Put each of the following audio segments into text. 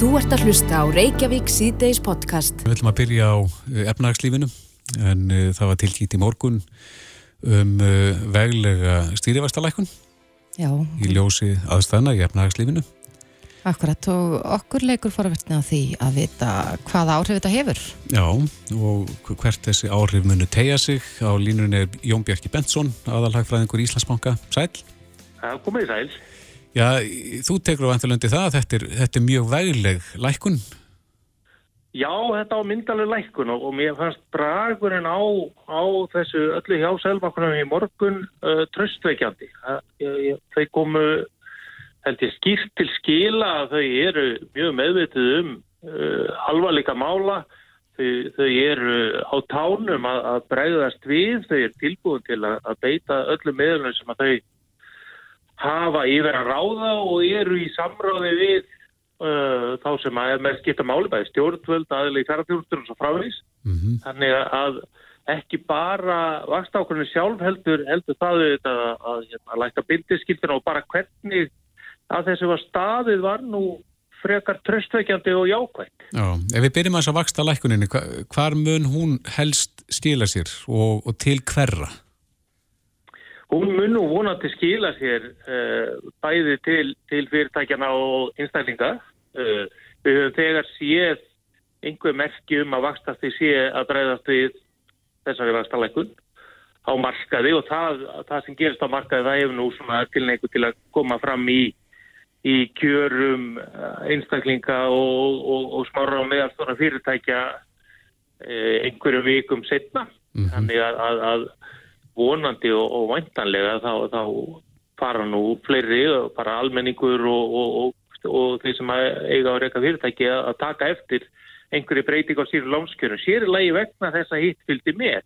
Þú ert að hlusta á Reykjavík síðdeis podcast. Við ætlum að byrja á eh, efnagslífinu en uh, það var tilkýtt í morgun um uh, veglega stýrivastalækun í ljósi aðstæðna í efnagslífinu. Akkurat og okkur leikur forvertni á því að vita hvaða áhrif þetta hefur. Já og hvert þessi áhrif munu tegja sig. Á línunni er Jón Bjarki Bentsson, aðalhagfræðingur Íslandsbanka. Sæl? Komið sæl. Já, þú tekur á vantilundi það að þetta er, þetta er mjög vegleg lækun. Já, þetta á myndalega lækun og, og mér fannst bragurinn á, á þessu öllu hjá selvakunum í morgun uh, tröstveikjandi. Þau komu, held ég, skýrt til skila að þau eru mjög meðvitið um uh, alvarleika mála. Þau, þau eru á tánum að, að bregðast við, þau eru tilbúin til að, að beita öllu meðlunum sem að þau hafa yfir að ráða og eru í samráði við uh, þá sem að með skipta máli, bæði stjórnvöld, aðlið ferðarþjóðstur og svo frávís. Mm -hmm. Þannig að ekki bara vakstákunni sjálf heldur, heldur það að, að, að, að læka bindiskildina og bara hvernig að þessu var staðið var nú frekar tröstveikjandi og jákvægt. Já, ef við byrjum að þess að vaksta lækuninni, hvar mun hún helst stila sér og, og til hverra? Hún mun nú vonandi skila sér uh, bæði til, til fyrirtækjana og einstaklinga. Uh, við höfum þegar séð einhver merki um að vakstasti sé að breyðast við þessari vakstalækun á markaði og það, það sem gerist á markaði það hefur nú svona tilneiku til að koma fram í, í kjörum eh, einstaklinga og, og, og smára og meðalstóra fyrirtækja uh, einhverju vikum setna. Mm -hmm. Þannig að, að, að vonandi og, og væntanlega þá, þá fara nú fleiri, bara almenningur og, og, og þeir sem eiga á reyka fyrirtæki að taka eftir einhverju breyting á síru lámskjörnum. Sér er lagi vegna þess að hitt fylgdi með.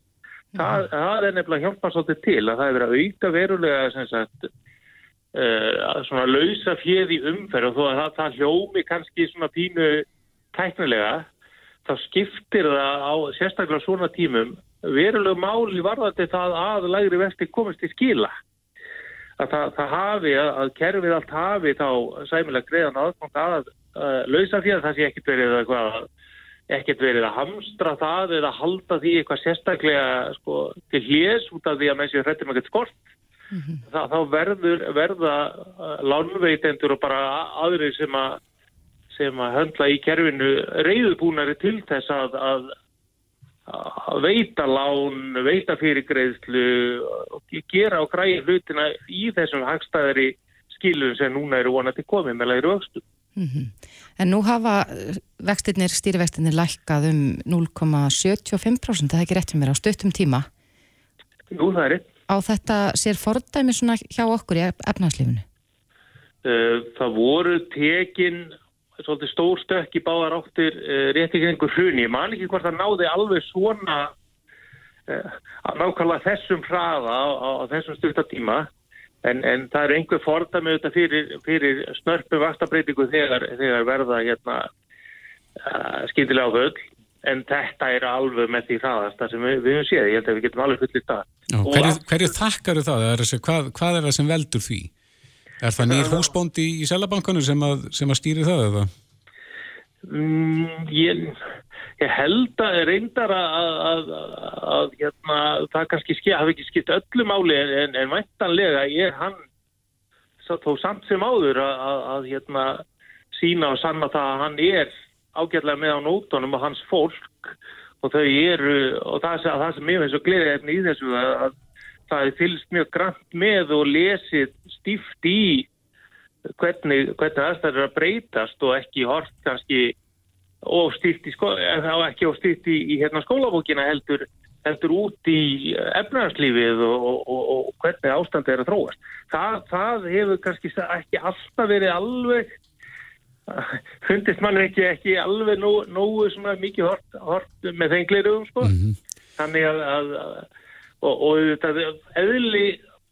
Það, það er nefnilega hjálpað svolítið til að það er verið að auka verulega sem sagt uh, svona lausa fjöð í umferð og þó að það, það hljómi kannski svona pínu tæknilega þá skiptir það á sérstaklega svona tímum verulegu máli varðandi það að lægri vesti komist í skila. Að það, það hafi, að, að kerfið allt hafi þá sæmilega greiðan aðgang að uh, lausa fyrir það sé ekkert verið eitthvað, ekkert verið að hamstra það eða halda því eitthvað sérstaklega sko, til hljés út af því að menn séu hrettum ekkert skort. Mm -hmm. það, þá verður, verða uh, lánveitendur og bara aðri sem að sem að höndla í kerfinu reyðbúnari til þess að, að að veita lán, veita fyrirgreðslu og gera á græði hlutina í þessum hagstæðari skilum sem núna eru vonandi komið með læri vöxtu. Mm -hmm. En nú hafa vextinnir, stýrivextinnir lækkað um 0,75% það er ekki rétt fyrir mér á stöttum tíma. Jú, það er rétt. Á þetta sér fordæmi svona hjá okkur í efnarslífunu? Það voru tekin svolítið stór stökk í báðar áttir uh, rétt ekki einhver hruni. Ég man ekki hvort það náði alveg svona uh, að nákvæmlega þessum hraða á, á, á þessum styrtatíma en, en það er einhver fordami auðvitað fyrir, fyrir snörpu vastabreitingu þegar, þegar verða hérna, uh, skyndilega á völd en þetta er alveg með því hraðasta sem við, við höfum séð. Ég held að við getum alveg fullið það. Hverju, hverju þakkar það? Hvað, hvað er það sem veldur því? Er það nýr húsbóndi í Sælabankanu sem að, að stýri það eða? Mm, ég, ég held að reyndar að, að, hérna, það kannski skil, hafi ekki skipt öllu máli en, en væntanlega er hann þó samt sem áður að hérna, sína og sanna það að hann er ágætlega með á nótunum og hans fólk og þau eru og það, það sem ég finnst svo efni í þessu að það er fylgst mjög grannt með og lesið stíft í hvernig, hvernig aðstæður er að breytast og ekki hort kannski og stíft í, ekki og stíft í, í hérna, skólabókina heldur, heldur út í efnarslífið og, og, og, og hvernig ástand er að þróast. Það, það hefur kannski ekki alltaf verið alveg fundist mann ekki, ekki alveg nógu, nógu mikið hort, hort með þenglirum sko. Mm -hmm. þannig að, að og, og þetta eðli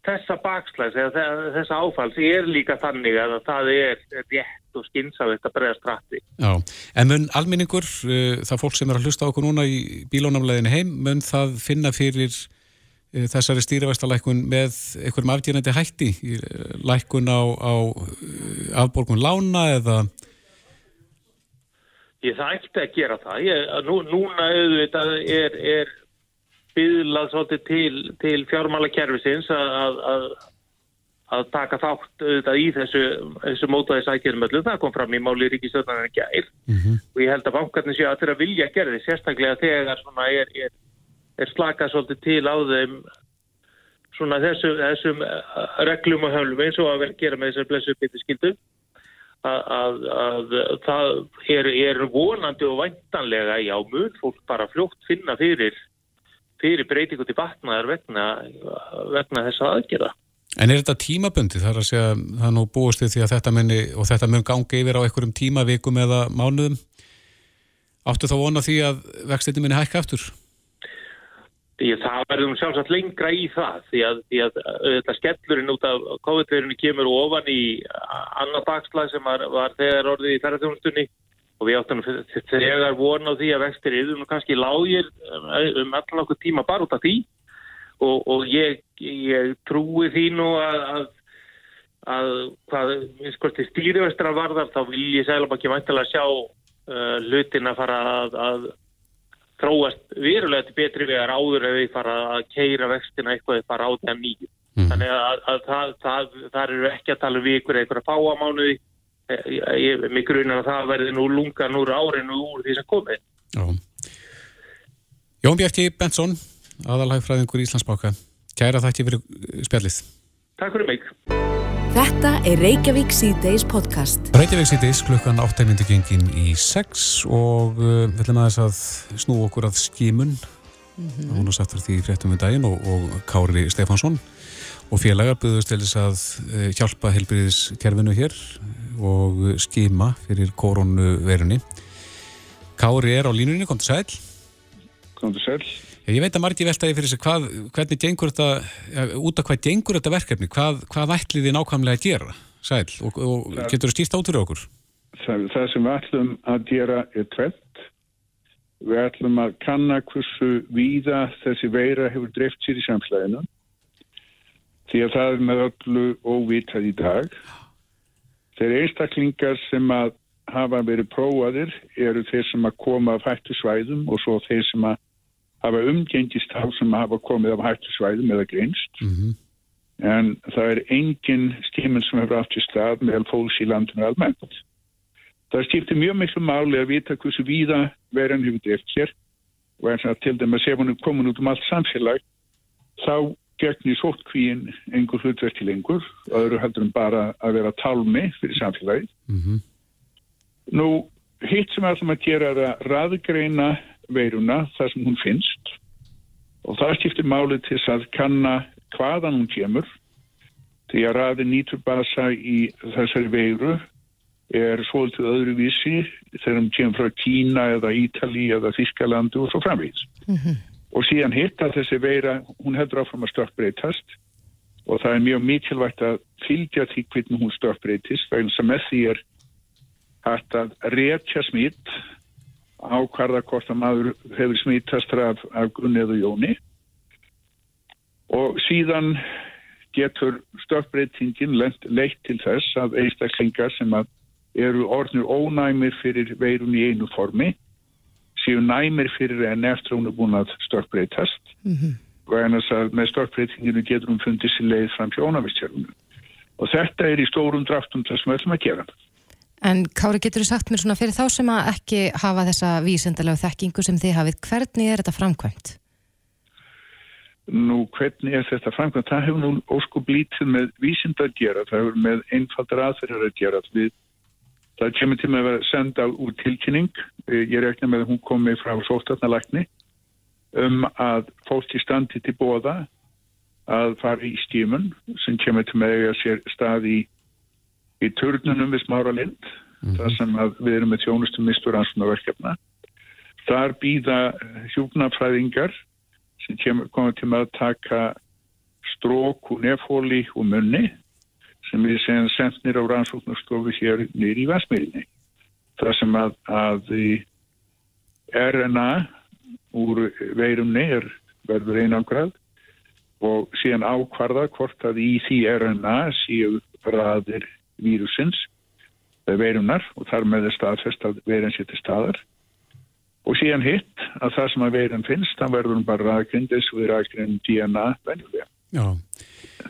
þessa bakslæs eða þessa áfalls er líka þannig að það er rétt og skynsavist að bregðast rætti. Já, en mun alminningur, uh, það fólk sem er að hlusta okkur núna í bílónamleginni heim, mun það finna fyrir uh, þessari stýrivægstalækun með einhverjum afgjörnandi hætti, lækun á, á afborgun lána eða ég það ætti að gera það. Ég, nú, núna auðvitað er, er byðlað svolítið til, til fjármálakerfisins að, að, að taka þátt auðvitað í þessu, þessu mótaði sækjumöllu. Það kom fram í máli Ríkistöðunar en gæð mm -hmm. og ég held að bankarnir séu að þeirra vilja að gera því sérstaklega þegar er, er, er slakað svolítið til á þeim svona þessu, þessum reglum og höflum eins og að gera með þessar blessu byttu skildu að, að, að það er, er vonandi og væntanlega já mun fólk bara fljótt finna fyrir fyrir breytingu til vatnaðar vegna, vegna þessa aðgerða. En er þetta tímabundi þar að segja það nú búist því að þetta muni og þetta mun gangi yfir á einhverjum tíma, vikum eða mánuðum? Áttu þá vona því að vextinni muni hækka eftir? Því að það verðum sjálfsagt lengra í það því að, því að þetta skellurinn út af COVID-verðinu kemur ofan í annar dagslag sem var, var þegar orðið í þærraþjónustunni og við áttum þegar vorn á því að vextir yfir kannski lágir um allan okkur tíma bara út af því og, og ég, ég trúi því nú að, að, að hvað skorti stýrivestra varðar þá vil ég segla ekki mæntilega sjá uh, hlutin að fara að, að þróast verulega til betri vegar áður ef við fara að keira vextina eitthvað fara á það nýju. Mm. Þannig að það, það, það eru ekki að tala um vikur eitthvað fáamánuði ég, mig grunar að það verði nú lungan úr árinu úr því sem komi Já. Jón Bjarki Bensson aðalhagfræðingur í Íslandsbáka Kæra þakki fyrir spjallið. Takk fyrir mig. Þetta er Reykjavík C-Days podcast. Reykjavík C-Days klukkan 8 myndi gengin í 6 og uh, við ætlum aðeins að snú okkur að skimun. Mm -hmm. hún har satt fyrir því fréttum við daginn og, og Kári Stefánsson og félagar buðust til þess að uh, hjálpa helbriðiskerfinu hér og skima fyrir koronaveirunni. Kári er á línunni, kom til sæl. Kom til sæl. Ég veit að margir veltaði fyrir sig hvað, hvernig gengur þetta, ja, út af hvað gengur þetta verkefni, hvað, hvað ætlið þið nákvæmlega að gera, sæl, og, og getur þú stýrt át fyrir okkur? Það, það sem við ætlum að gera er tvelt. Við ætlum að kanna hversu víða þessi veira hefur dreift sér í samslæðinu, því að það er með öllu óvitað í dag. Þeir einstaklingar sem að hafa verið prófaðir eru þeir sem að koma af hættu svæðum og svo þeir sem að hafa umgengist á sem að hafa komið af hættu svæðum eða grinst. Mm -hmm. En það er engin skimil sem hefur í stað með fólks í landinu almennt. Það skiptir mjög miklu máli að vita hversu víða verðan hefur dreift sér og eins og til dæmis ef hún er komin út um allt samfélag þá gegnir sótkvíin einhver hlutverki lengur öðru heldur en bara að vera talmi fyrir samfélagið. Mm -hmm. Nú, hitt sem að gera er að raðgreina veiruna þar sem hún finnst og það skiptir málið til að kanna hvaðan hún kemur því að raði nýturbasa í þessari veiru er svolítið öðruvísi þegar hún kemur frá Kína eða Ítali eða Þískalandu og svo framvís. Mm -hmm og síðan hitt að þessi veira, hún heldur áfram að stökkbreytast. Og það er mjög mikilvægt að fylgja því hvernig hún stökkbreytist vegna sem með því er hægt að rétja smitt ákvarða hvort að maður hefur smittast af, af Gunni eða Jóni. Og síðan getur stökkbreytingin leitt til þess að einstaklingar sem að eru orðnur ónæmir fyrir veirun í einu formi séu næmir fyrir enn eftir hún er búin að störkbreytast mm -hmm. og ennast að með störkbreytinginu getur hún fundið sér leið fram sjónavistjörnum og þetta er í stórum draftum það sem við ætlum að gera. En Kári, getur þú sagt mér svona fyrir þá sem að ekki hafa þessa vísendalega þekkingu sem þið hafið, hvernig er þetta framkvæmt? Nú, hvernig er þetta framkvæmt? Það hefur nú óskup lítið með vísenda að gera, það hefur með einfaldar aðferðar að gera. Við Það kemur til með að senda út tilkynning, eh, ég rekna með að hún komi frá sótarnalækni um að fólki standi til bóða að fara í stímun sem kemur til með að sér stað í, í turnunum við smára lind, mm -hmm. þar sem við erum með þjónustum mistur ansvunarverkefna. Þar býða hjúknarfræðingar sem kemur, komur til með að taka strók og nefhóli og munni sem við séum sendnir á rannsóknarstofu hér nýri í Vestmeirinni. Það sem að, að RNA úr veirumni er verður einangrað og síðan ákvarða hvort að í því RNA séu ræðir vírusins veirunar og þar með er staðfest að veirun sér til staðar og síðan hitt að það sem að veirun finnst, það verður hún bara ræðgrindis og við ræðgrindin DNA venjulega. Já,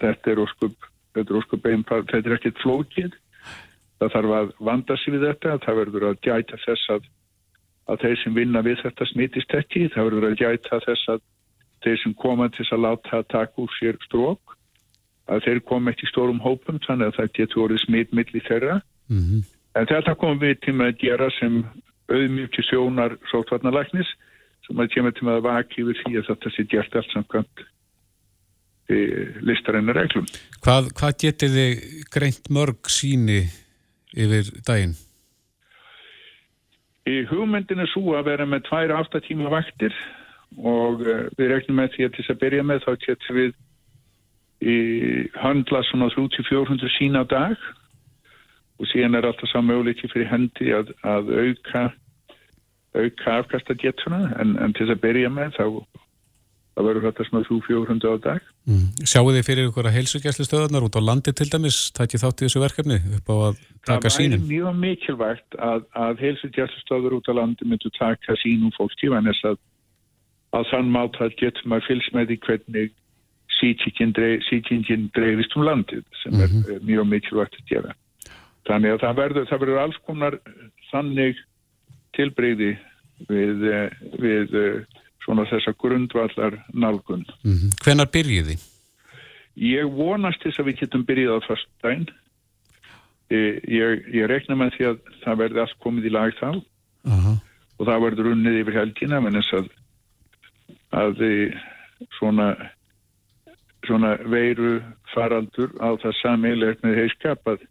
Þetta er óskup, þetta er óskup einfald, þetta er ekkert flókið. Það þarf að vanda sig við þetta, það verður að gæta þess að, að þeir sem vinna við þetta smitist ekki, það verður að gæta þess að þeir sem koma til þess að láta að taka úr sér strók, að þeir koma ekki stórum hópum, þannig að það getur orðið smitmiðli þeirra. mhm, En þetta komum við til að gera sem auðmjúki sjónar sótvarnalæknis sem að kemur til að vaki yfir því að þetta sé gert allt samkvæmt listarinnar reglum. Hvað, hvað getið þið greint mörg síni yfir daginn? Í hugmyndin er svo að vera með tvær áttatíma vaktir og uh, við regnum með því að til þess að byrja með þá getum við í handla svona 3400 sína á dag og síðan er alltaf sá möguleiki fyrir hendi að, að auka auka afkastagetuna en, en til þess að byrja með þá það verður þetta svona 3400 á dag Mm. Sjáu þið fyrir ykkur að heilsugjæslu stöðarnar út á landi til dæmis, takið þátt í þessu verkefni upp á að taka það sínin? væri mjög mikilvægt að, að heilsugjastustöður út á landi myndu taka sínum fólki en þess að að þann mátt að getum að fylgst með því hvernig sýkingin dreifist um landið sem er mm mjög mikilvægt að gera. Þannig að það verður, það verður alls konar þannig tilbreyði við, eh, við eh, svona þessa grundvallar nálgun. Mm Hvenar byrjið þið? Ég vonast þess að við getum byrjað á fyrstdægin. Ég, ég rekna með því að það verði allt komið í lag þá Aha. og það verður unnið yfir helgina menn þess að, að þið svona, svona veiru faraldur á það sameiglegt með heiskap að,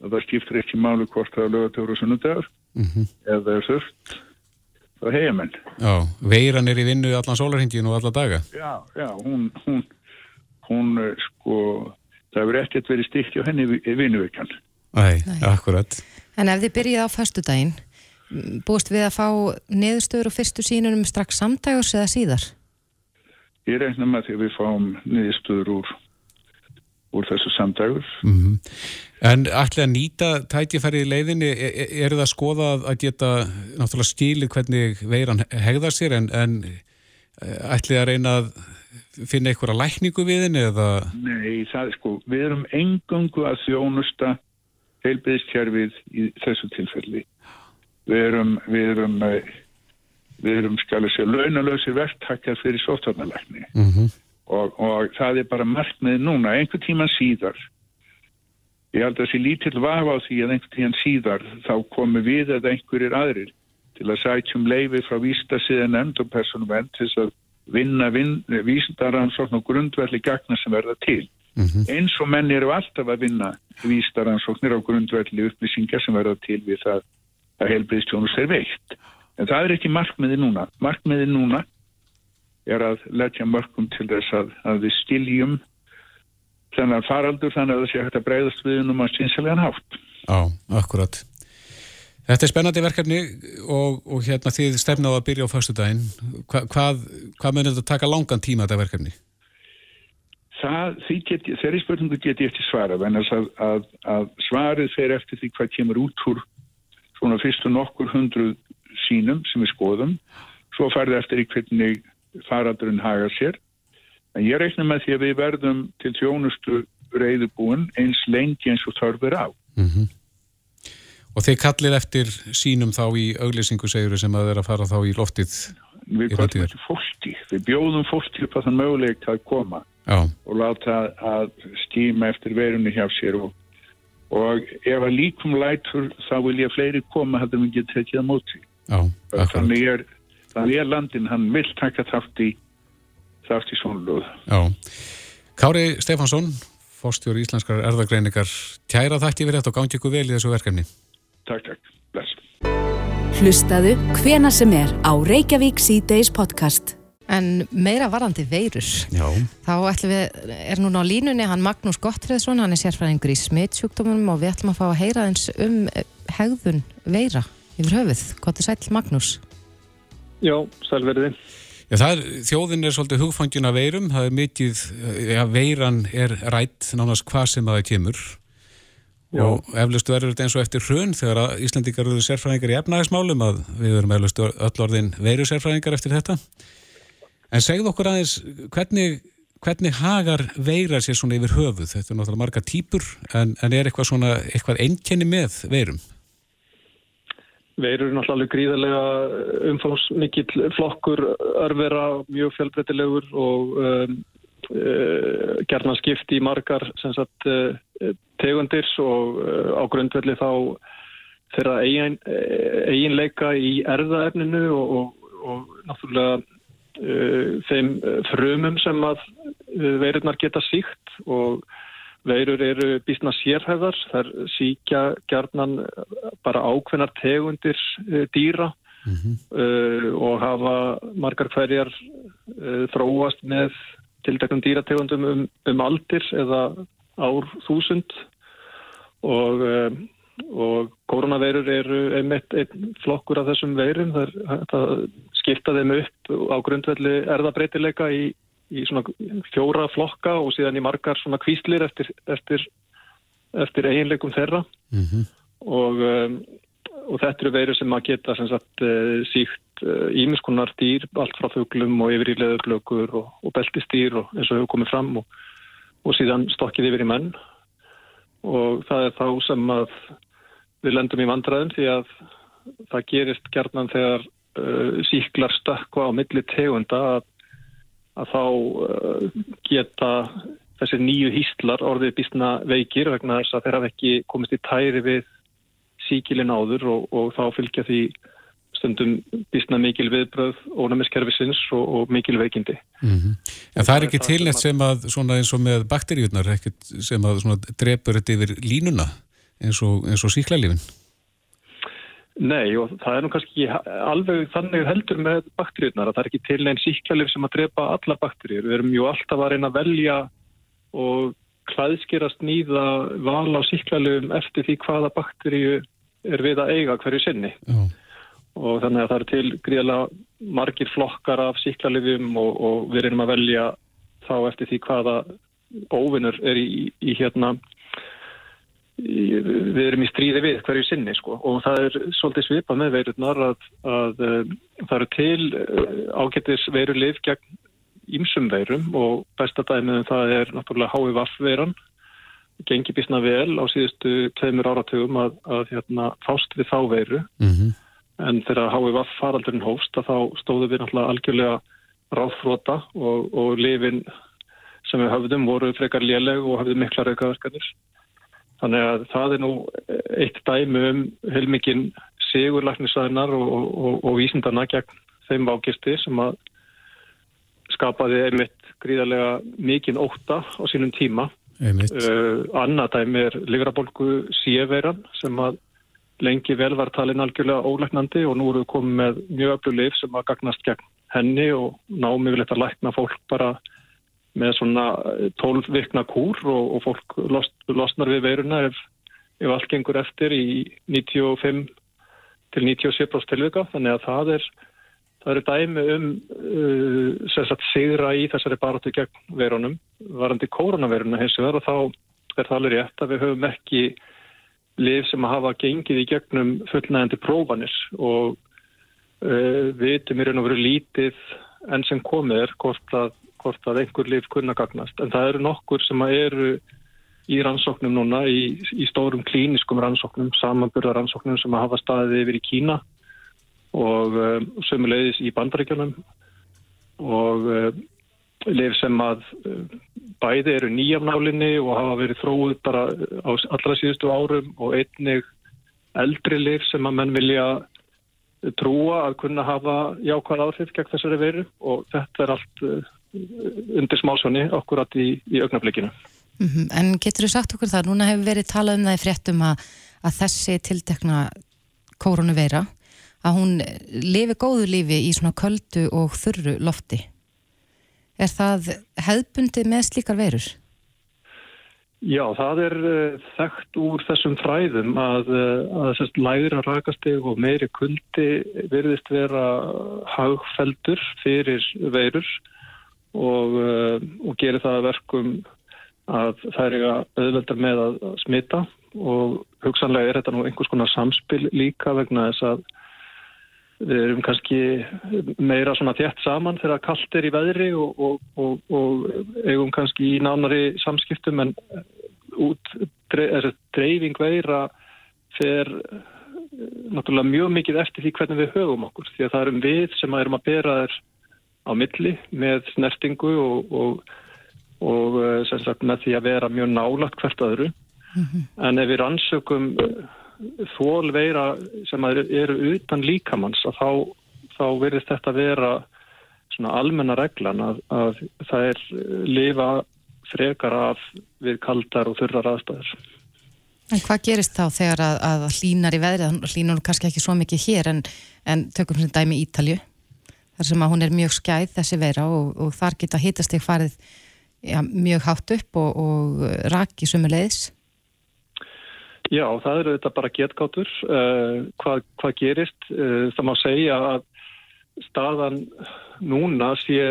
að það skiptir ekki máli hvort það er lögatöfur og sunnudagur Mm eða er þurft þá heiða menn. Já, veiran er í vinnu allan sólarhingin og alla daga. Já, já, hún, hún, hún eh, sko, það verður ekkert verið styrkja henni í vinnuvekan. Æ, Nei. akkurat. En ef þið byrjið á föstudaginn, m, búist við að fá niðurstöður og fyrstu sínunum strax samtægurs eða síðar? Ég reikna með því að við fáum niðurstöður úr, úr þessu samdagur. Mm En ætli að nýta tækifæri í leiðinni, e- e- eru það að skoða að- geta náttúrulega skilið hvernig veiran hegðar sér en, en eh, ætli að reyna að finna einhverja lækningu við henni eða... Nei, það er sko, við erum engungu að þjónusta heilbyðiskerfið í þessu tilfelli. Við erum, við erum, eh, við erum skal að segja, launalösi verktakar fyrir sóttvarnalækni Mm -hmm. Og, og það er bara markmið núna, einhver tíma síðar. Ég held að þessi lítill vafa á því að einhver tíma síðar þá komi við eða einhverjir aðrir til að sætjum leifi frá vístasiðan nefnd og personum enn til þess að vinna vin, vísindaransókn og grundverli gagna sem verða til. Mhm. Eins og menn eru alltaf að vinna vísindaransóknir á grundverli upplýsingar sem verða til við það að helbriðstjónus er veikt. En það er ekki markmiði núna. Markmiði núna er að leggja mörgum til þess að, að við skiljum þennan faraldur þannig að það sé hægt að breyðast við um að sínsilegan hátt. Já, akkurat. Þetta er spennandi verkefni og, og hérna þið stefnaðu að byrja á föstudaginn. Hva, hvað, hvað munir þetta taka langan tíma þetta verkefni? Það, get, þeirri spurningu get ég eftir svarað, en að, að, að svarið fer eftir því hvað kemur út úr svona fyrstu nokkur hundru sínum sem við skoðum, svo farið eftir í hvernig faraldurinn haga sér. En ég reikna með því að við verðum til þjónustu reyðubúin eins lengi eins og þörfur á. Mm Og þið kallið eftir sínum þá í auglýsingu segjuru sem að þeirra fara þá í loftið. Við framtíðar. eftir fólki, við bjóðum fólki upp að það mögulegt að koma. Já, og láta að skýma eftir verunni hjá sér og, og ef að líkum lætur þá vil ég fleiri koma heldur við getum tekið að móti. já. Þannig er, þannig er landin, hann vil taka þátt í þátt í svonlóð. Já. Kári Stefansson, fórstjóri íslenskar erðagreiningar, kæra þætti við þetta og gangi ykkur vel í þessu verkefni. Takk, takk. Bless. Hlustaðu hvena sem er á Reykjavík C-Days podcast. En meira varandi veirur. Já. Þá ætlum við, er núna á línunni hann Magnús Gottfriðsson, hann er sérfræðingur í smittsjúkdómunum og við ætlum að fá að heyra eins um eh, hegðun veira yfir höfuð. Hvað er sæll Magnús? Já, sælverði. Já, er, þjóðin er svolítið hugfangin af veirum, það er mikið, já, veiran er rætt nánast hvað sem að það kemur Já, eflustu verður þetta eins og eftir hrun þegar að Íslandikar eru sérfræðingar í efnaðismálum að við verum eflustu öll orðin veru sérfræðingar eftir þetta. En segð okkur aðeins, hvernig, hvernig hagar veira sér svona yfir höfuð? Þetta er náttúrulega marga típur, en, en er eitthvað svona, eitthvað einkenni með veirum? Veirur er náttúrulega gríðarlega umfámsmikill flokkur, örvera, mjög fjölbreytilegur og um, uh, gerna skipt í margar sagt, uh, tegundir og uh, á grundvelli þá þeirra eigin, eiginleika í erðaefninu og, og, og náttúrulega þeim frumum sem að veirurnar geta síkt og veirur eru bísna sérhæðar, þær síkja gerðnan bara ákveðnar tegundir dýra mm -hmm. uh, og hafa margar hverjar uh, þróast með tildeknum dýrategundum um, um aldir eða ár þúsund og, um, og koronaveirur eru einmitt einn flokkur af þessum veirum. Það skipta þeim upp á grundvelli erðabreitileika í, í svona fjóra flokka og síðan í margar svona kvíslir eftir, eftir, eftir eiginleikum þeirra mm -hmm. og, um, og þetta eru veirur sem að geta sem sagt, eh, síkt ímiskunar eh, dýr, allt frá fuglum og yfir í leðurblökur og, og beltistýr og eins og hefur komið fram og, og síðan stokkið yfir í menn og það er þá sem að við lendum í vandræðum því að það gerist gerðnan þegar uh, síklar stökka á milli tegunda að, að þá uh, geta þessir nýju hýstlar orðið bísna veikir vegna þess að þeir hafa ekki komist í tæri við síkilin áður og, og þá fylgja því stundum bísna mikil viðbröð ónæmiskerfisins og, og mikil veikindi. Mm -hmm. En það er ekki tilnett sem að svona eins og með bakteríunar sem að drefur þetta yfir línuna eins og, og síklarlífin? Nei og það er nú kannski alveg þannig heldur með bakteríunar að það er ekki tilnett síklarlíf sem að drepa alla bakteríur. Við erum jú alltaf að reyna að velja og klæðskerast nýða val á síklarlífum eftir því hvaða bakteríu er við að eiga hverju sinni. Já og þannig að það eru til gríðilega margir flokkar af síklarlifjum og, og við erum að velja þá eftir því hvaða óvinnur er í, í hérna í, við erum í stríði við hverju sinni sko. Og það er svolítið svipað með veirurnar að, að, að eh, það eru til eh, ágættis veirulif gegn ímsum veirum og besta dæmið um það er náttúrulega HVF veiran gengi bísna vel á síðustu tveimur áratugum að, að hérna, fást við þá veiru. Mm -hmm en þegar HVF faraldurinn hófst að þá stóðu við náttúrulega algjörlega ráðfróta og, og lifin sem við höfðum voru frekar léleg og höfðum mikla raukaverkanir. Þannig að það er nú eitt dæmi um heilmikinn sigurlæknisæðinar og, og, og vísindana gegn þeim vákisti sem að skapaði einmitt gríðarlega mikinn óta á sínum tíma. Uh, annað dæmi er ligrabolgu síeveiran sem að lengi vel var talin algjörlega ólæknandi og nú eru við komið með mjög öllu lif sem að gagnast gegn henni og námið vil þetta lækna fólk bara með svona 12 eh, vikna kúr og, og fólk lost, losnar við veiruna ef, ef allt gengur eftir í 95 til 97% tilvika. Þannig að það er það eru dæmi um uh, sigra í þessari baratu gegn veirunum. Varandi koronaveiruna hins vegar og þá er það alveg rétt að við höfum ekki lif sem að hafa gengið í gegnum fullnægandi prófanir og uh, við veitum í raun og veru lítið enn sem komið er hvort að, hvort að einhver lif kunna gagnast. En það eru nokkur sem eru í rannsóknum núna, í, í stórum klíniskum rannsóknum, samanburðarannsóknum sem hafa staðið yfir í Kína og uh, sömulegis í bandaríkjunum og uh, lif sem að bæði eru nýjafnálinni og hafa verið þróið bara á allra síðustu árum og einnig eldri lif sem að menn vilja trúa að kunna hafa jákvæð áhrif gegn þessari veru og þetta er allt undir smálsvonni okkurat í, í augnablikinu. Mm -hmm. En getur þú sagt okkur það, núna hefur verið talað um það í fréttum að, að þessi tildekna koronaveira, að hún lifi góðu lífi í svona köldu og þurru lofti. Er það hefðbundið með slíkar verur? Já, það er uh, þekkt úr þessum fræðum að, uh, að sérst, lægra rakasteg og meiri kuldi verðist vera hagfeldur fyrir verur og, uh, og gerir það verkum að það er auðveldar með að smita. Og hugsanlega er þetta nú einhvers konar samspil líka vegna þess að við erum kannski meira svona þétt saman þegar kallt er í veðri og, og, og, eigum kannski í nánari samskiptum en út dreifing veira fer náttúrulega mjög mikið eftir því hvernig við höfum okkur. Því að það erum við sem erum að bera þér á milli með snertingu og sagt, með því að vera mjög nálagt hvert öðru mm -hmm. en ef við rannsökum þól veira sem eru utan líkamanns þá, þá verðist þetta vera svona almenna reglan að, að það er lifa frekar af við kaldar og þurrar aðstæður. En hvað gerist þá þegar að, að hlínar í veðri, hlínar kannski ekki svo mikið hér en, en tökum sem dæmi Ítalju, þar sem að hún er mjög skæð þessi veira og, og þar geta hitast ekki farið ja, mjög hátt upp og, og raki sumulegis? Já, það eru þetta bara getgátur. Uh, hvað, hvað gerist? Uh, það má segja að staðan núna sé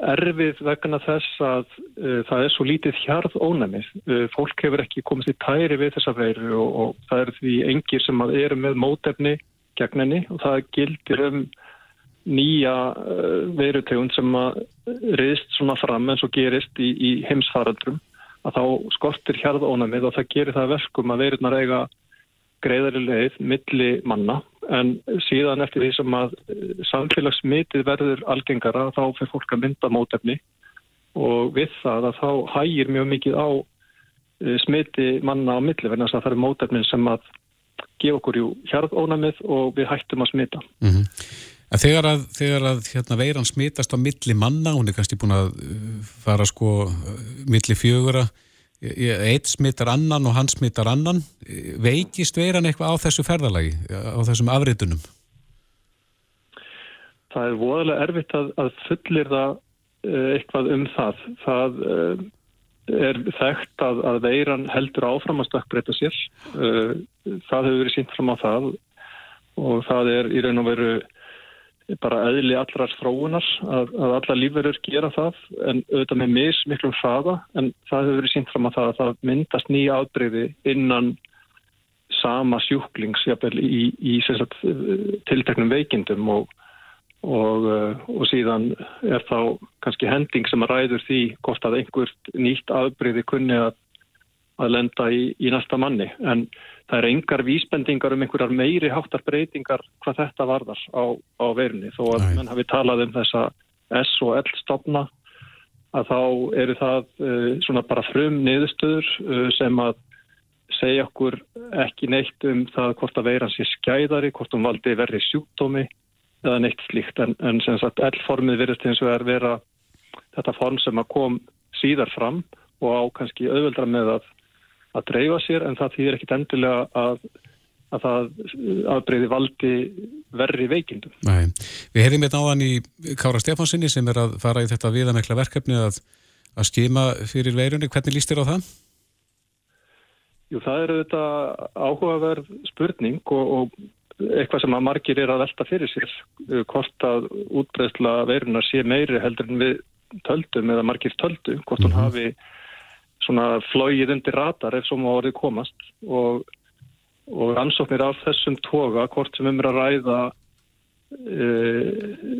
erfið vegna þess að uh, það er svo lítið hjarð ónæmið. Fólk hefur ekki komist í tæri við þessa veiru og, og það eru því engir sem eru með mótefni gegn henni og það gildir um nýja veirutegund sem að riðst svona fram eins og gerist í, í heimsfaraldrum að þá skortir hjarðónamið og það gerir það verkum að veirurnar eiga greiðari leið milli manna en síðan eftir því sem að eh, samfélagsmitið verður algengara þá fyrir fólk að mynda mótefni og við það að þá hægir mjög mikið á eh, smiti manna á milli verðan þess að það er mótefnin sem að gefa okkur hjarðónamið og við hættum að smita. Mm -hmm. Þegar að, þegar að hérna, veiran smitast á milli manna, hún er kannski búin að uh, fara sko uh, milli fjögura, eitt smittar annan og hann smittar annan, veikist veiran eitthvað á þessu ferðalagi, á þessum afritunum? Það er voðalega erfitt að, að fullir það uh, eitthvað um það. Það er þekkt að, að veiran heldur áfram að stökkbreyta sér. Það hefur verið sínt fram á það og það er í raun og veru bara eðli allrar þróunar að, að alla lífverður gera það en auðvitað með mis miklum hraða en það hefur verið sínt fram að það að það myndast nýja átbreyði innan sama sjúklings í, í sagt, tilteknum veikindum og, og, og síðan er þá kannski hending sem að ræður því hvort að einhvert nýtt átbreyði kunni að, að lenda í, í næsta manni. En það er engar vísbendingar um einhverjar meiri háttar breytingar hvað þetta varðar á, á verunni þó að mann hafi talað um þessa S og L stopna að þá eru það uh, svona bara frum niðurstöður uh, sem að segja okkur ekki neitt um það hvort að veiran sé skæðari, hvort hún valdi verði sjúkdómi eða neitt slíkt. En, en sem sagt L-formið verðist eins og er vera þetta form sem að kom síðar fram og á kannski auðveldra með að að dreifa sér en það þýðir ekkit endilega að, að það aðbreyði valdi verri veikindum. Nei. Við hefðum hérna áðan í Kára Stefánsinni sem er að fara í þetta viðamekla verkefni að, að skima fyrir veirunni. Hvernig líst þér á það? Jú, það eru þetta áhugaverð spurning og, og eitthvað sem að margir er að velta fyrir sér hvort að útbreyðsla veirunar sé meiri heldur en við töldum eða margir töldu, hvort hún -hmm. hafi svona flóið undir ratar ef svo má orðið komast og, og ansóknir af þessum toga, hvort sem um er að ræða e,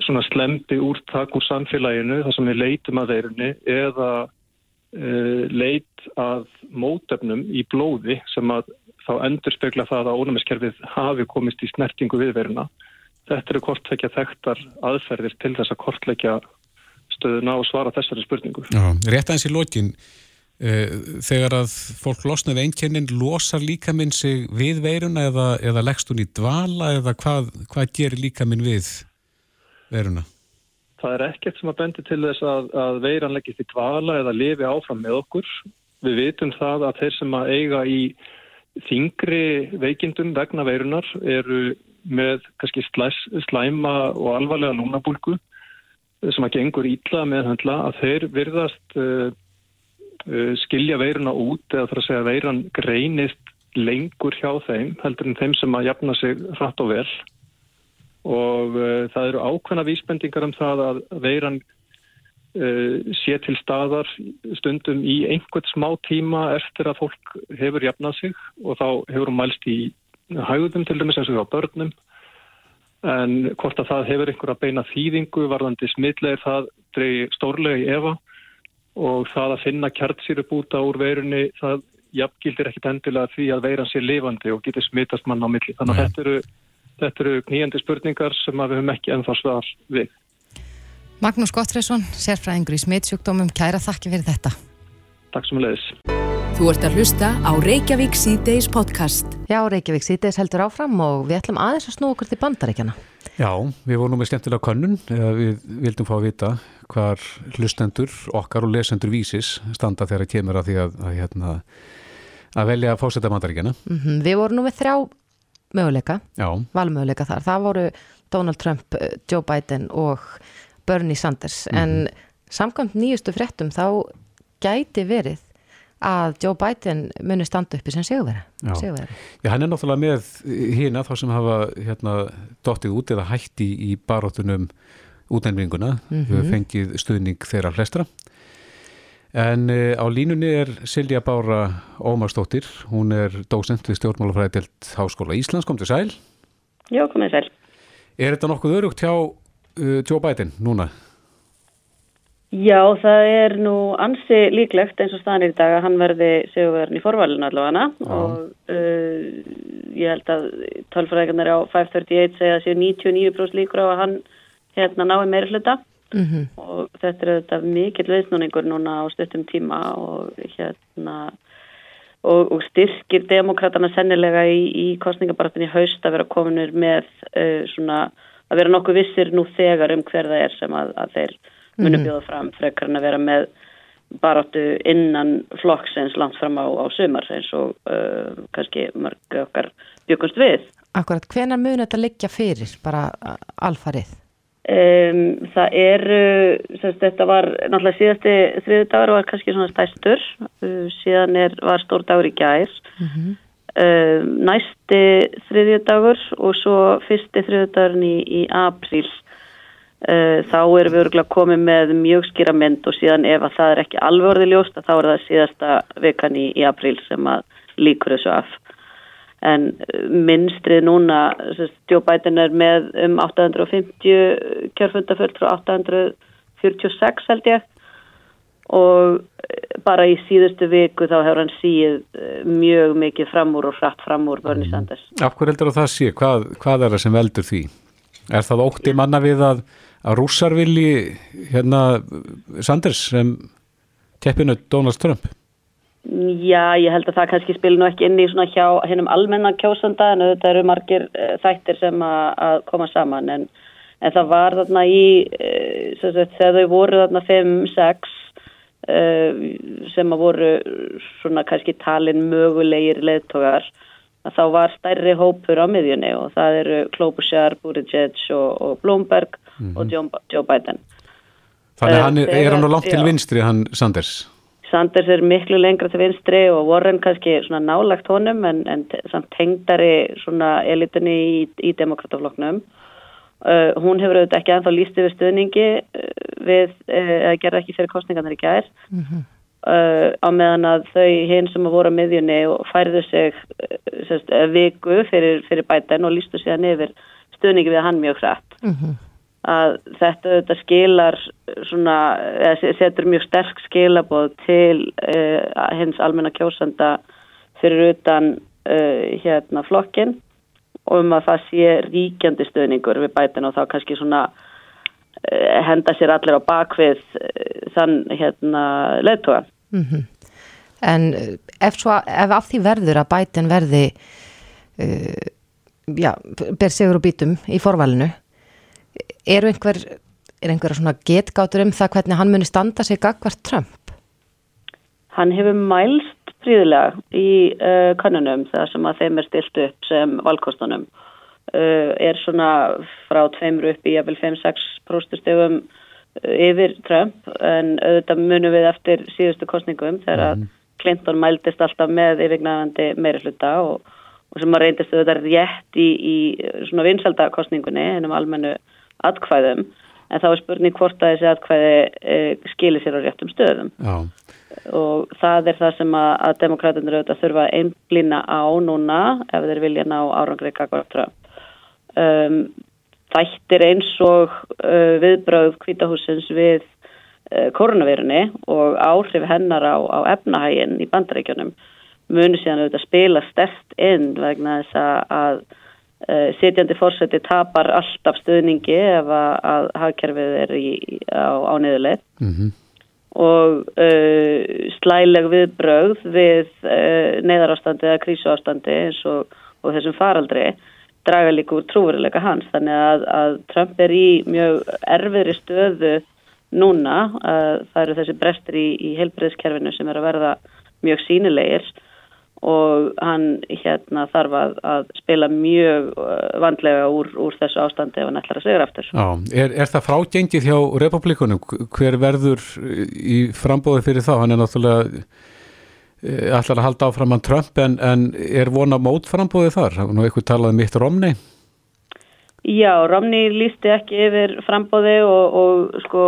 svona slempi úrtak úr samfélaginu þar sem við leitum að þeirri eða e, leit að mótefnum í blóði sem að þá endur spekla það að ónumiskerfið hafi komist í snertingu viðveruna. Þetta eru kortleikja þekktar aðferðir til þess að kortleikja stöðuna og svara þessari spurningu. Já, rétt aðeins í lokin Eh, þegar að fólk losna við einkennin losar líkaminn sig við veiruna eða, eða leggst hún í dvala eða hvað, hvað gerir líkaminn við veiruna? Það er ekkert sem að bendi til þess að, að veiran leggist í dvala eða lifi áfram með okkur. Við vitum það að þeir sem að eiga í þingri veikindum vegna veirunar eru með kannski slæs, slæma og alvarlega lúnabúlgu sem að gengur ítla með höndla að þeir virðast Uh, skilja veiruna út eða þarf að segja að veiran greinist lengur hjá þeim heldur en þeim sem að jafna sig hratt og vel. Og uh, það eru ákveðna vísbendingar um það að veiran uh, sé til staðar stundum í einhvern smá tíma eftir að fólk hefur jafnað sig og þá hefur hún mælst í hægðum til dæmis eins og á börnum. En hvort að það hefur einhverja beina þýðingu varðandi smitleir það dreyði stórlega í efa og það að finna kjartsýrubúta úr veirunni það jafngildir ekkit endilega því að veiran sé lifandi og getur smitast mann á milli. Þannig að þetta eru, þetta eru knýjandi spurningar sem við höfum ekki ennþá svar við. Magnús Gottreysson, sérfræðingur í smitsjúkdómum, kæra þakki fyrir þetta. Takk sem leiðis. Þú ert að hlusta á Reykjavík C-Days podcast. Já, Reykjavík C-Days heldur áfram og við ætlum aðeins að snú okkur til bandaríkjana. Já, við vorum með skemmtilega könnun eða við vildum fá að vita hvar hlustendur, okkar og lesendur vísis standa þegar að kemur að því að, að, hérna, að velja að fósetta bandaríkjana. Mm -hmm. Við vorum nú með þrjá möguleika, valmöguleika þar. Það voru Donald Trump, eh, Joe Biden og Bernie Sanders. En samkvæmt nýjustu fréttum þá gæti verið að Joe Biden muni standa uppi sem sigurveri. Já. Já, hann er náttúrulega með hína þá sem hafa hérna, dottið út eða hætti í baróttunum útnefninguna, mm -hmm. fengið stuðning þeirra flestra. En uh, á línunni er Silja Bára Ómarsdóttir, hún er dósent við stjórnmálafræði delt Háskóla Íslands, kom til sæl. Já, komið sæl. Er þetta nokkuð örugt hjá uh, Joe Biden núna? Já, það er nú ansi líklegt eins og staðan í dag að hann verði sigurverðin í forvalinu allavega og uh, ég held að tölfræðingarnir á 538 segja að séu 99% líkur á að hann hérna nái meiri hluta Mm og þetta er þetta mikill viðsnúningur núna á stuttum tíma og hérna og, og styrkir demokraterna sennilega í, í kostningabaratin í haust að vera kominur með uh, svona að vera nokkuð vissir nú þegar um hver það er sem að, að þeir munu Mhm. bjóða fram frekar en að vera með baráttu innan flokksins langt fram á, á sumar eins og uh, kannski mörg okkar bjökumst við. Akkurat, hvenar muni þetta liggja fyrir, bara alfarið? Um, það er, semst, þetta var náttúrulega síðasti þriðu dagur var kannski svona stæstur, uh, síðan er, var stór dagur í gær, Mm uh, næsti þriðju dagur og svo fyrsti þriðju dagurinn í, í apríl. Uh, þá erum við örgulega komið með mjög skýra mynd og síðan ef að það er ekki alveg orðið ljóst þá er það síðasta vikan í, í apríl sem að líkur þessu af. En uh, minnstrið núna, Biden er með um 850 kjörfundafull frá 846 held ég og eh, bara í síðustu viku þá hefur hann síð eh, mjög mikið fram úr og hratt fram úr Bernie Sanders. Af hverju heldur að það sé? Hvað, hvað er það sem veldur því? Er það ótti manna við að, að rússar vilji hérna Sanders sem keppinu Donald Trump? Já, ég held að það kannski spil nú ekki inn í svona hjá hennum almenna kjósanda en auðvitað eru margir uh, þættir sem að, að koma saman en, en það var þarna í sem sagt, þegar þau voru þarna 5-6 uh, sem að voru svona kannski talin mögulegir leðtogar að þá var stærri hópur á miðjunni og það eru Klobuchar, Buttigieg og, og Bloomberg og Joe, Joe Biden. Þannig Eh, hann er, er hann nú langt til vinstri hann Sanders? Sanders er miklu lengra til vinstri og Warren kannski svona nálagt honum en, en samt tengdari svona elitinni í, í demokratafloknum. Uh, hún hefur auðvitað ekki ennþá líst yfir stuðningi uh, við, uh, eða gerði ekki fyrir kostningarnar í gær. Uh, á meðan að þau hinn sem að voru á miðjunni og færðu sig uh, sérst, uh, viku fyrir, fyrir bætan og lístu síðan yfir stuðningi við hann mjög hrætt að þetta auðvitað skilar svona, eða se- setur mjög sterk skilaboð til uh, hins almenna kjósanda fyrir utan uh, hérna flokkin og um að það sé ríkjandi stöðningur við bætin og þá kannski svona uh, henda sér allir á bakvið þann hérna leðtoga. En uh, ef, svo, ef af því verður að bætin verði, já, ber sigur og bítum í forvalinu, eru einhver, er einhver svona getgátur um það hvernig hann muni standa sig gagvart Trump? Hann hefur mælst fríðilega í uh, kannunum þar sem að þeim er stilt upp sem valkostunum. Uh, er svona frá tveimur upp í jafnvel 5-6 próstustegum uh, yfir Trump en auðvitað munum við eftir síðustu kostningum þegar að Clinton mældist alltaf með yfirgnæðandi meiri hluta og, og sem að reyndist auðvitað rétt í, í svona vinsaldakostningunni hennum almennu atkvæðum en þá er spurning hvort að þessi atkvæði uh, skilir sér á réttum stöðum Já. og það er það sem að, að demokraterna auðvitað þurfa að einblýna á núna ef þeir vilja ná árangri Gagvar Trump um, þættir eins og uh, viðbröð kvítahúsins við uh, koronavirunni og áhrif hennar á, á efnahægin í bandaríkjunum muni síðan auðvitað spila stert inn vegna þess að, að uh, sitjandi fórseti tapar alltaf stuðningi ef að, að hagkerfið er í, á, á niðurleið. Mm og uh, slæleg viðbrögð við uh, neyðarástandi eða krísuástandi eins og, og þessum faraldri draga líka úr trúveruleika hans. Þannig að, að Trump er í mjög erfiðri stöðu núna. Uh, það eru þessi brestir í, í heilbreyðskerfinu sem er að verða mjög sínilegir og hann hérna þarf að, að spila mjög uh, vandlega úr, úr þessu ástandi ef hann ætlar að segja aftur. Já, er, er það frágengið hjá republikunum? Hver verður í frambóði fyrir þá? Hann er náttúrulega eh, ætlar að halda áfram hann Trump en, en er vona mót frambóði þar? Nú eitthvað talaði mitt Romney. Já, Romney lísti ekki yfir frambóði og, og sko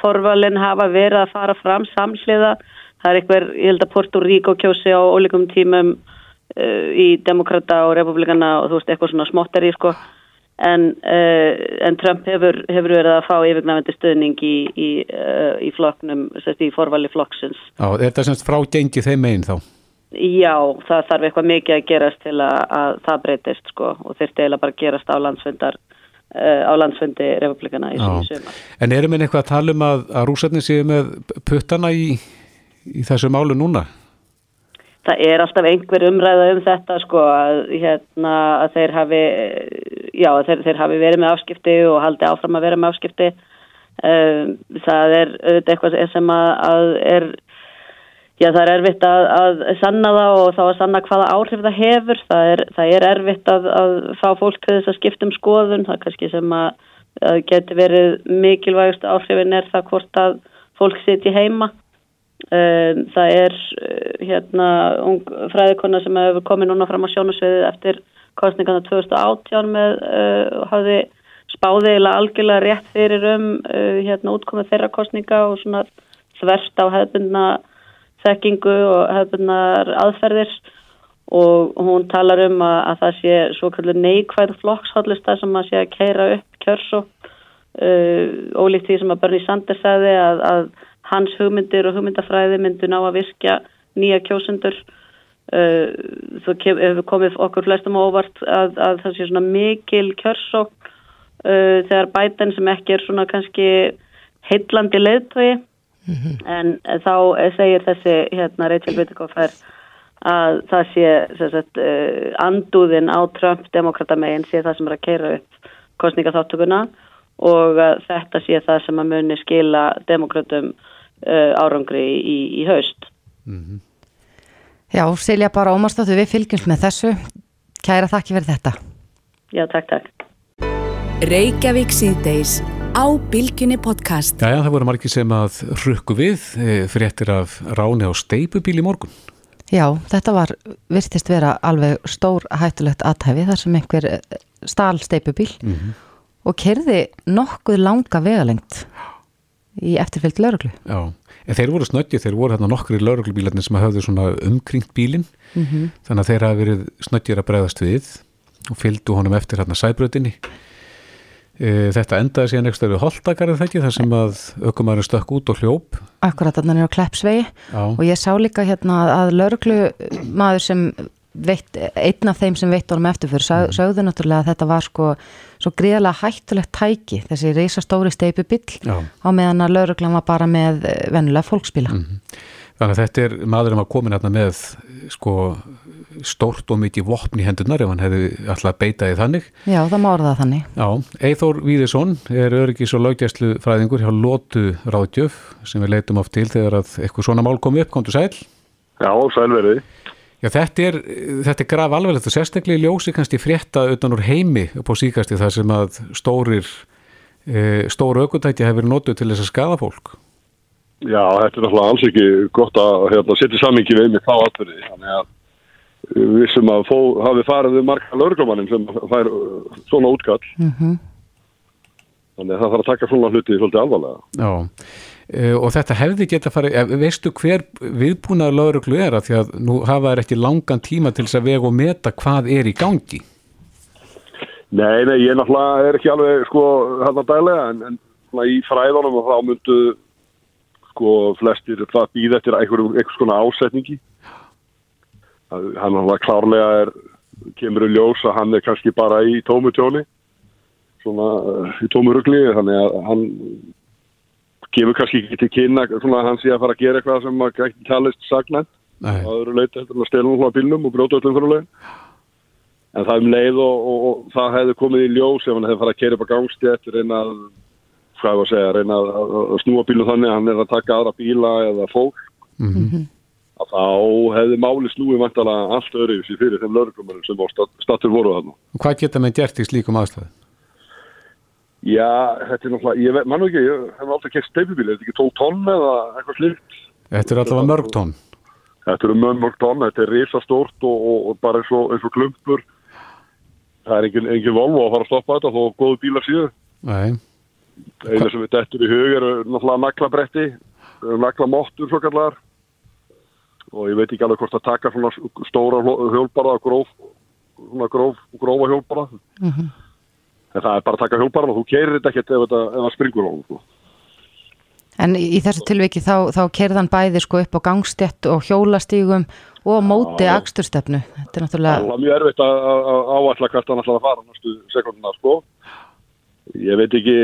forvalin hafa verið að fara fram samsliða það er eitthvað, ég held að Porto Rico kjósi á ólíkum tímum uh, í demokrata og republikana og þú veist, eitthvað svona smottari, sko en, uh, en Trump hefur, hefur verið að fá yfirgnafendi stöðning í, í, uh, í flokknum, sérst í forvali flokksins. Já, er það semst frágengi þeim einn þá? Já, það þarf eitthvað mikið að gerast til að, að það breytist, sko og þurfti eiginlega bara að gerast á landsfundar á landsfundi republikana í sumar. En erum við eitthvað að tala um að, að rúsarnir séu með puttana í í þessu málu núna? Það er alltaf einhver umræða um þetta sko að, hérna, að þeir hafi já, þeir, þeir hafi verið með afskipti og haldi áfram að vera með afskipti. Um, það er auðvitað eitthvað sem að, að er já það er erfitt að, að sanna það og þá að sanna hvaða áhrif það hefur. Það er, það er erfitt að, að fá fólk til þess að skipta um skoðun. Það er kannski sem að geti verið mikilvægust áhrifin er það hvort að fólk siti heima það er uh, hérna fræðikonna sem hefur komið núna fram á sjónasviðið eftir kostningarna 2018 með uh, hafði spáðið eða algjörlega rétt fyrir um uh, hérna útkomið þeirra kostninga og svona þverst á hefðbundna þekkingu og hefðbundnar aðferðir. Og hún talar um að, að það sé svo kallur neikvæð flokkshóllista sem að sé að keira upp kjörsó ólíkt því sem að Bernie Sanders sagði að, að hans hugmyndir og hugmyndafræði myndu ná að virkja nýja kjósendur uh, þú hefur komið okkur flestum óvart að, að það sé svona mikil kjörsók uh, þegar bæten sem ekki er svona kannski heillandi leiðtögi mm -hmm. en þá segir þessi hérna Rachel Bittencofer að það sé sagt, uh, andúðin á Trump demokratamegin sé það sem er að keira upp kostningaþáttökuna og þetta sé það sem að muni skila demokratum árangri í, í haust. Mm -hmm. Já, Silja bara ómarstóttu við fylgjumst með þessu. Kæra þakki fyrir þetta. Já, takk, takk. Reykjavík síðdeis á Bilginni podcast. Já, já, það voru margir sem að rukku við fréttir af ráni á steipubíl í morgun. Já, þetta var, virtist vera alveg stór hættulegt aðtæfi þar sem einhver stál steipubíl mm -hmm. og kerði nokkuð langa vegalengt í eftirfylgd lauruglu. Já, en þeir voru snöggið, þeir voru hérna nokkri lauruglubílarnir sem hafðu svona umkringt bílinn, mm -hmm. þannig að þeir hafi verið snöggir að bregðast við og fylgdu honum eftir hérna sæbröðinni. E, þetta endaði síðan ekstra við holdakarið þekki þar sem að aukumæri stökk út og hljóp. Akkurat, þannig að það er á Kleppsvegi og ég sá líka hérna að lauruglu maður sem veitt, einn af þeim sem veitt honum eftirfyrir, mm. sögðu náttúrulega að þetta var sko svo gríðarlega hættulegt tæki þessi reysastóri steipubill á meðan að lauruglan var bara með vennulega fólksbíla. Mm -hmm. Þannig að þetta er maðurinn var komin hérna með sko stórt og mikið vopn í hendunar ef hann hefði alltaf beitaði þannig. Já, það má orða þannig. Já, Eithór Víðisson er öryggis og lögjæslu fræðingur hjá Lótu Ráðgjöf sem við leitum oft til þegar að eitthvað svona mál kom upp, komdu sæl? Já, sælverið. Já, þetta er, þetta er graf alveglegt og sérstaklega ljósi kannski frétta utan úr heimi upp á síkasti þar sem að stórir, e, stóru aukvöntækja hefur notuð til þess að skada fólk. Já, þetta er náttúrulega alls ekki gott að hérna, setja samingi við með þá aðverði. Þannig að við sem að fó, hafi farið við marga laurglumannin sem fær svona útkall. Mm -hmm. þannig að það þarf að taka svona hluti svolítið alvarlega Já, og þetta hefði geta farið, eh, veistu hver viðbúnað lauruglu er að því að nú hafa þær ekki langan tíma til þess að vega og meta hvað er í gangi? Nei, nei, ég náttúrulega er ekki alveg sko hérna dælega en, en svona, í fræðunum og þá myndu sko flestir það býð eftir einhverjum einhvers konar ásetningi hann náttúrulega klárlega er kemur í ljós að hann er kannski bara í tómu tjóni svona uh, í tómu rugli þannig að hann gefur kannski ekki til kynna svona að hann sé að fara að gera eitthvað sem að ekki talist sagnænt Nei, það eru leita heldur að stela náttúrulega bílnum og brjóta öllum fyrir lögin en það er um leið og, og, og það hefði komið í ljós ef hann hefði farið að keira upp á gangstjætt reyna að, hvað var að segja reyna að, að, að snúa bílum þannig að hann er að taka aðra bíla eða fólk. Mhm. að þá hefði máli snúið vantalega allt öðru fyrir þeim lögreglumörnum sem stattur voru og hvað geta menn gert í slíkum aðstæðu? Já, þetta er náttúrulega, ég mann ekki, ég hef aldrei kert steipubíl, er þetta ekki 12 tonn eða eitthvað slíkt? Þetta er allavega mörg tón. Þetta eru mörg mörg tonn, þetta er risastórt og, og, og bara eins og, eins og klumpur. Það er engin, engin volvo að fara að stoppa þetta þó góðu bílar síðu. Nei, Einu sem við dettur í hug eru náttúrulega naglabretti, naglamottur svo kallar. Og ég veit ekki alveg hvort að taka svona stóra og gróf, svona gróf, grófa hjólbarða. En það er bara að taka hjólbarðan og þú keirir þetta ekkert ef það springur á hún. Sko. En í þessu tilviki þá, þá kerðan bæði sko upp á gangstjett og hjólastígum og móti Já. aksturstefnu. Þetta er Það náttúrulega, var mjög erfitt að að- að áætla hvert hann ætlaði að fara næstu sekundina, sko. Ég veit ekki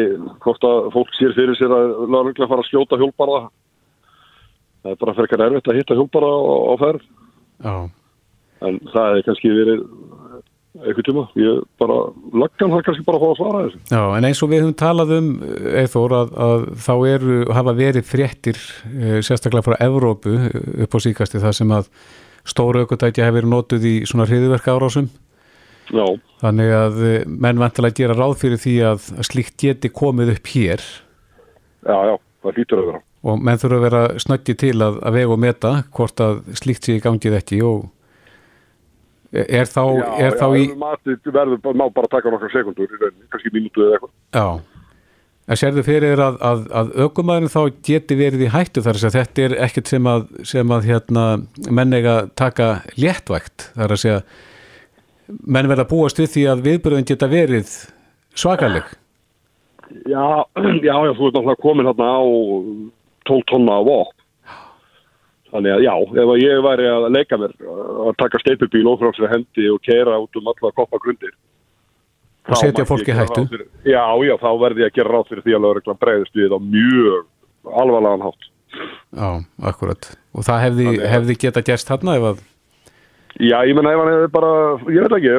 hvort að fólk sér fyrir sér að lögreglega fara að skjóta hjólbarða. Það er bara frekar erfitt að hitta hjólbarða á, á ferð. já. En það hefði kannski verið eitthvað tíma. Ég bara, löggan það kannski bara að fá að svara þessu. Já, en eins og við höfum talað um, Eithór, að, að þá eru, hafa verið fréttir, eh, sérstaklega frá Evrópu eh, upp á síkasti, það sem að stóru aukutækja hefur verið notuð í svona hriðverka árásum. Já, Þannig að eh, menn vantilega gera ráð fyrir því að, að slíkt geti komið upp hér já, já, það lítur að vera. og menn þurfa að vera snöggi til að, að vega og meta hvort að slíkt sé í gangið ekki og er þá, já, er þá já, í... matið verður, má bara taka nokkar sekundur í rauninni, kannski mínútu eða eitthvað. Já, en sérðu fyrir að, að, að aukumæðurinn þá geti verið í hættu þar að þetta er ekkert sem að, sem að hérna, menn eiga að taka léttvægt þar að segja menn verða búast við því að viðbröðin geta verið svakaleg Já, já, já, þú ert náttúrulega komin hérna á 12 tonna af vopn. Þannig að já, ef að ég væri að leika mér að taka steipubíl ófrámslega hendi og keira út um alla koppa grundir. Og setja mætti fólk í ég gera hættu. Fyrir, já, já, þá verði ég að gera ráð fyrir því að lögreglan bregðist við á mjög alvarlegan hátt. Já, akkurat og það hefði, Þannig hefði geta gerst ef að Já, ég menna ef hann hefði bara, ég veit ekki,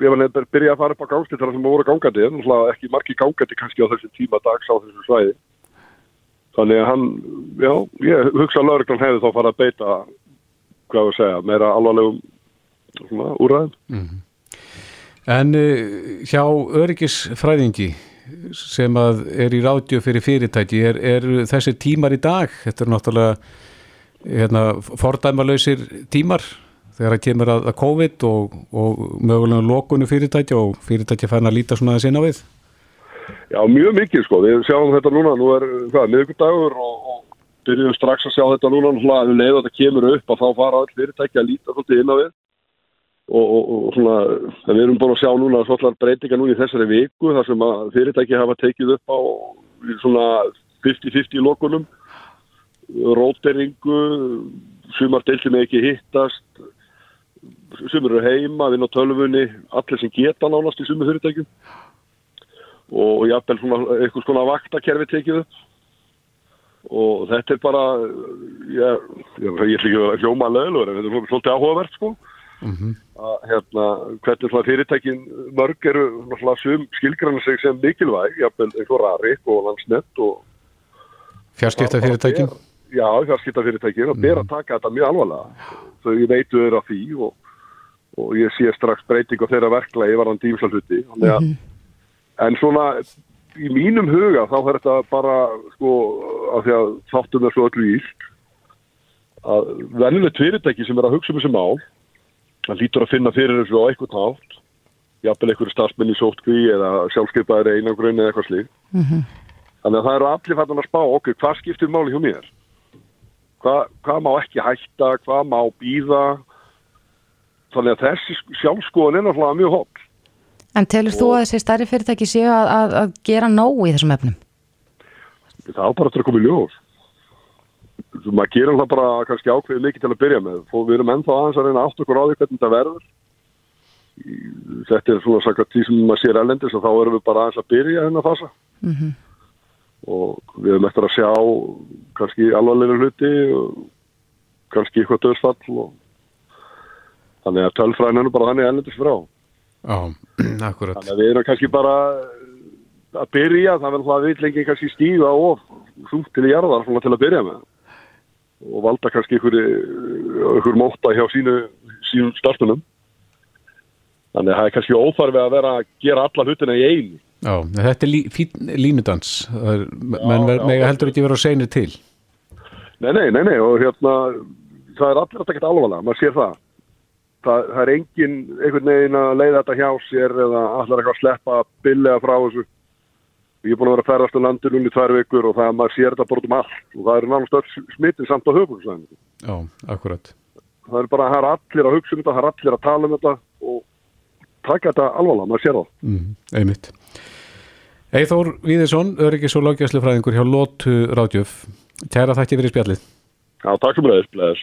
ef hann hefði byrjað að fara upp á gangstið þar sem voru gangandi, en ekki margi gangandi kannski á þessi tíma dags á þessu svæði. Þannig að hann, já, ég hugsa að lögreglan hefði þá farið að beita, hvað við segja, meira alvarlegum svona, úrræðum. En uh, hjá öryggisfræðingi sem að er í ráðgjöf fyrir fyrirtæki, er, er þessi tímar í dag, þetta er náttúrulega hérna, fordæmalöysir tímar þegar það kemur að, COVID og, og mögulega lokunu fyrirtæki og fyrirtæki fæna að líta svona aðeins inn á við. Já, mjög mikið sko, við sjáum þetta núna, nú er, hvað, miðvikudagur og, og byrjum strax að sjá þetta núna, náttúrulega, ef leið að þetta kemur upp að þá fara all fyrirtæki að líta svolítið inn á við. Og, og, og svona, við erum búin að sjá núna svolítið breytinga nú í þessari viku þar sem að fyrirtæki hafa tekið upp á svona 50-50 lokunum, róteringu, sumar deildi með ekki hittast, sumar eru heima, vinna tölfunni, allir sem geta nánast í sumar fyrirtækjum og jafnvel svona eitthvað svona vaktakerfi tekið upp. Og þetta er bara ég, ég, ég ætla ekki að hljóma lögulegur en þetta er svolítið áhugavert sko. Að hérna hvernig svona fyrirtækin mörg eru náttúrulega sum skilgrannar sig sem mikilvæg jafnvel og Rarik og Landsnett og Fjarskipta fyrirtæki. Já, fjarskipta fyrirtæki og ber að taka þetta mjög alvarlega. Þau veitu þeirra því og, og ég sé strax breyting á þeirra verklagi varðan dýmslalhuti þannig að En svona í mínum huga þá er þetta bara sko af því að þáttum er svo öllu ílt að venjulegt fyrirtæki sem er að hugsa um þessi mál það lítur að finna fyrir þessu á eitthvað nátt jafnvel einhverju starfsmenn í sótkví eða sjálfskeipaðir einangrunni eða eitthvað slík. Þannig að það eru allir fættan að spá okkur, hvað skiptir máli hjá mér? Hvað, hvað má ekki hætta, hvað má býða? Þannig að þessi sjálfskoðan er náttúrulega mjög hopp. En telur þú að þessi stærri fyrirtæki séu að, að, að gera nóg í þessum efnum? Það á bara eftir að koma í. Svo maður gerir það bara kannski ákveðið mikið til að byrja með. Fó, við erum ennþá aðeins að reyna átt okkur á því hvernig þetta verður. Þetta er svona sagt því sem maður sér ellendis og þá erum við bara aðeins að byrja hennar fasa. Mm Og við erum eftir að sjá kannski alvarlega hluti og kannski eitthvað döðsfall og þannig að tölfræðin er bara þannig ellendis frá. Akkurat. Þannig að við erum kannski bara að byrja, það verður það vil lengi kannski stíga of þútt til í jarðar svona til að byrja með og valda kannski ykkur, ykkur móta hjá sínu, sínum startunum. Þannig að það er kannski óþarfi að vera að gera alla hlutina í einu. Já, þetta er lí, fín línudans. Það menn mega heldur ekki vera á seinir til. Nei, nei, nei, nei, og hérna, það er allir að taka þetta alvarlega, maður sér það. Það, það er engin einhvern veginn að leiða þetta hjá sér eða allar eitthvað að sleppa billega frá þessu. Ég er búin að vera að ferðast um landinu í tvær vikur og það maður sér þetta bara út um allt og það eru nánast öll smitið samt á höfbruksvæðinu. Já, akkurat. Það er bara, það er allir að hugsa um þetta, það er allir að tala um þetta og taka þetta alvarlega, maður sér það. Mm, einmitt. Eithór Víðesson, öryggis og lágjæslu fræðingur hjá Lótu Ráðgjöf. Kæra þakki fyrir spjallið. Já, takk leðis, leðis.